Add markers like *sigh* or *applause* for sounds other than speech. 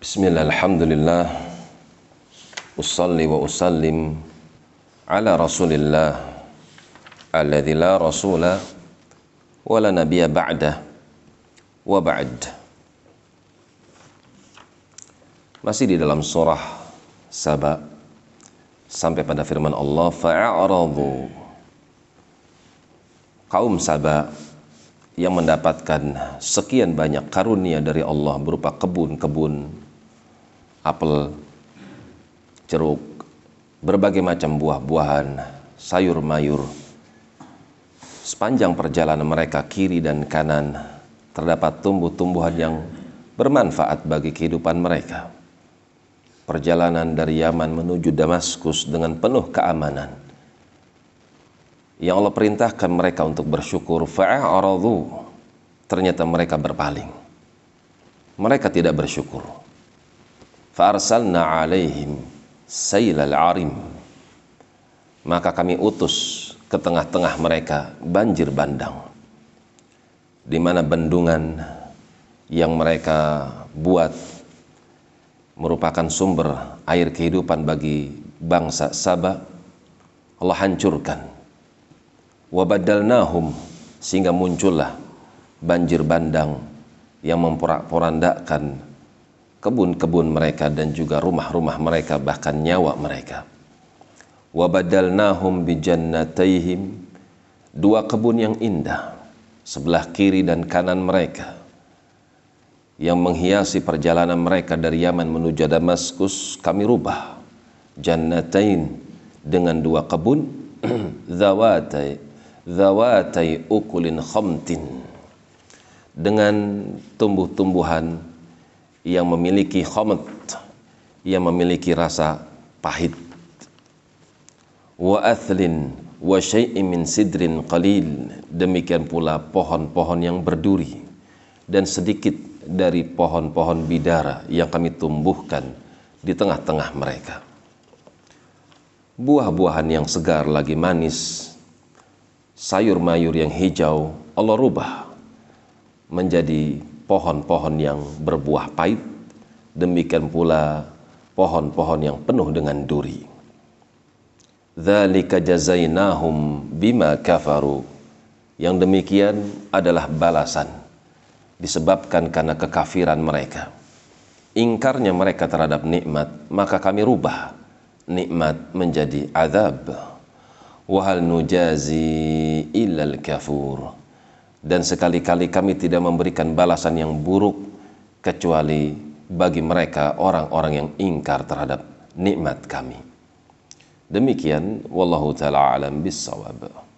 Bismillah, alhamdulillah. Usalli wa usallim Ala rasulillah Alladhi la rasula Wa la nabiya ba'dah Wa ba'd. Masih di dalam surah Saba Sampai pada firman Allah Fa'a'radu. Kaum Saba yang mendapatkan sekian banyak karunia dari Allah berupa kebun-kebun apel, jeruk, berbagai macam buah-buahan, sayur-mayur. Sepanjang perjalanan mereka kiri dan kanan terdapat tumbuh-tumbuhan yang bermanfaat bagi kehidupan mereka. Perjalanan dari Yaman menuju Damaskus dengan penuh keamanan. Yang Allah perintahkan mereka untuk bersyukur. Ternyata mereka berpaling. Mereka tidak bersyukur fa'arsalna alaihim sailal arim maka kami utus ke tengah-tengah mereka banjir bandang di mana bendungan yang mereka buat merupakan sumber air kehidupan bagi bangsa Sabah. Allah hancurkan. Wabadalnahum sehingga muncullah banjir bandang yang memporak-porandakan kebun-kebun mereka dan juga rumah-rumah mereka bahkan nyawa mereka. Wabadalnahum bijannatayhim dua kebun yang indah sebelah kiri dan kanan mereka yang menghiasi perjalanan mereka dari Yaman menuju Damaskus kami rubah jannatain dengan dua kebun *clears throat* zawatai zawatai ukulin khamtin dengan tumbuh-tumbuhan yang memiliki khamt yang memiliki rasa pahit. Wa athlin wa syai'in min sidrin qalil. Demikian pula pohon-pohon yang berduri dan sedikit dari pohon-pohon bidara yang kami tumbuhkan di tengah-tengah mereka. Buah-buahan yang segar lagi manis sayur mayur yang hijau Allah rubah menjadi pohon-pohon yang berbuah pahit demikian pula pohon-pohon yang penuh dengan duri. Dzalika jazainahum bima kafaru. Yang demikian adalah balasan disebabkan karena kekafiran mereka. Ingkarnya mereka terhadap nikmat maka kami rubah nikmat menjadi azab. Wahal nujazi illal kafur dan sekali-kali kami tidak memberikan balasan yang buruk kecuali bagi mereka orang-orang yang ingkar terhadap nikmat kami. Demikian wallahu taala alam bisawab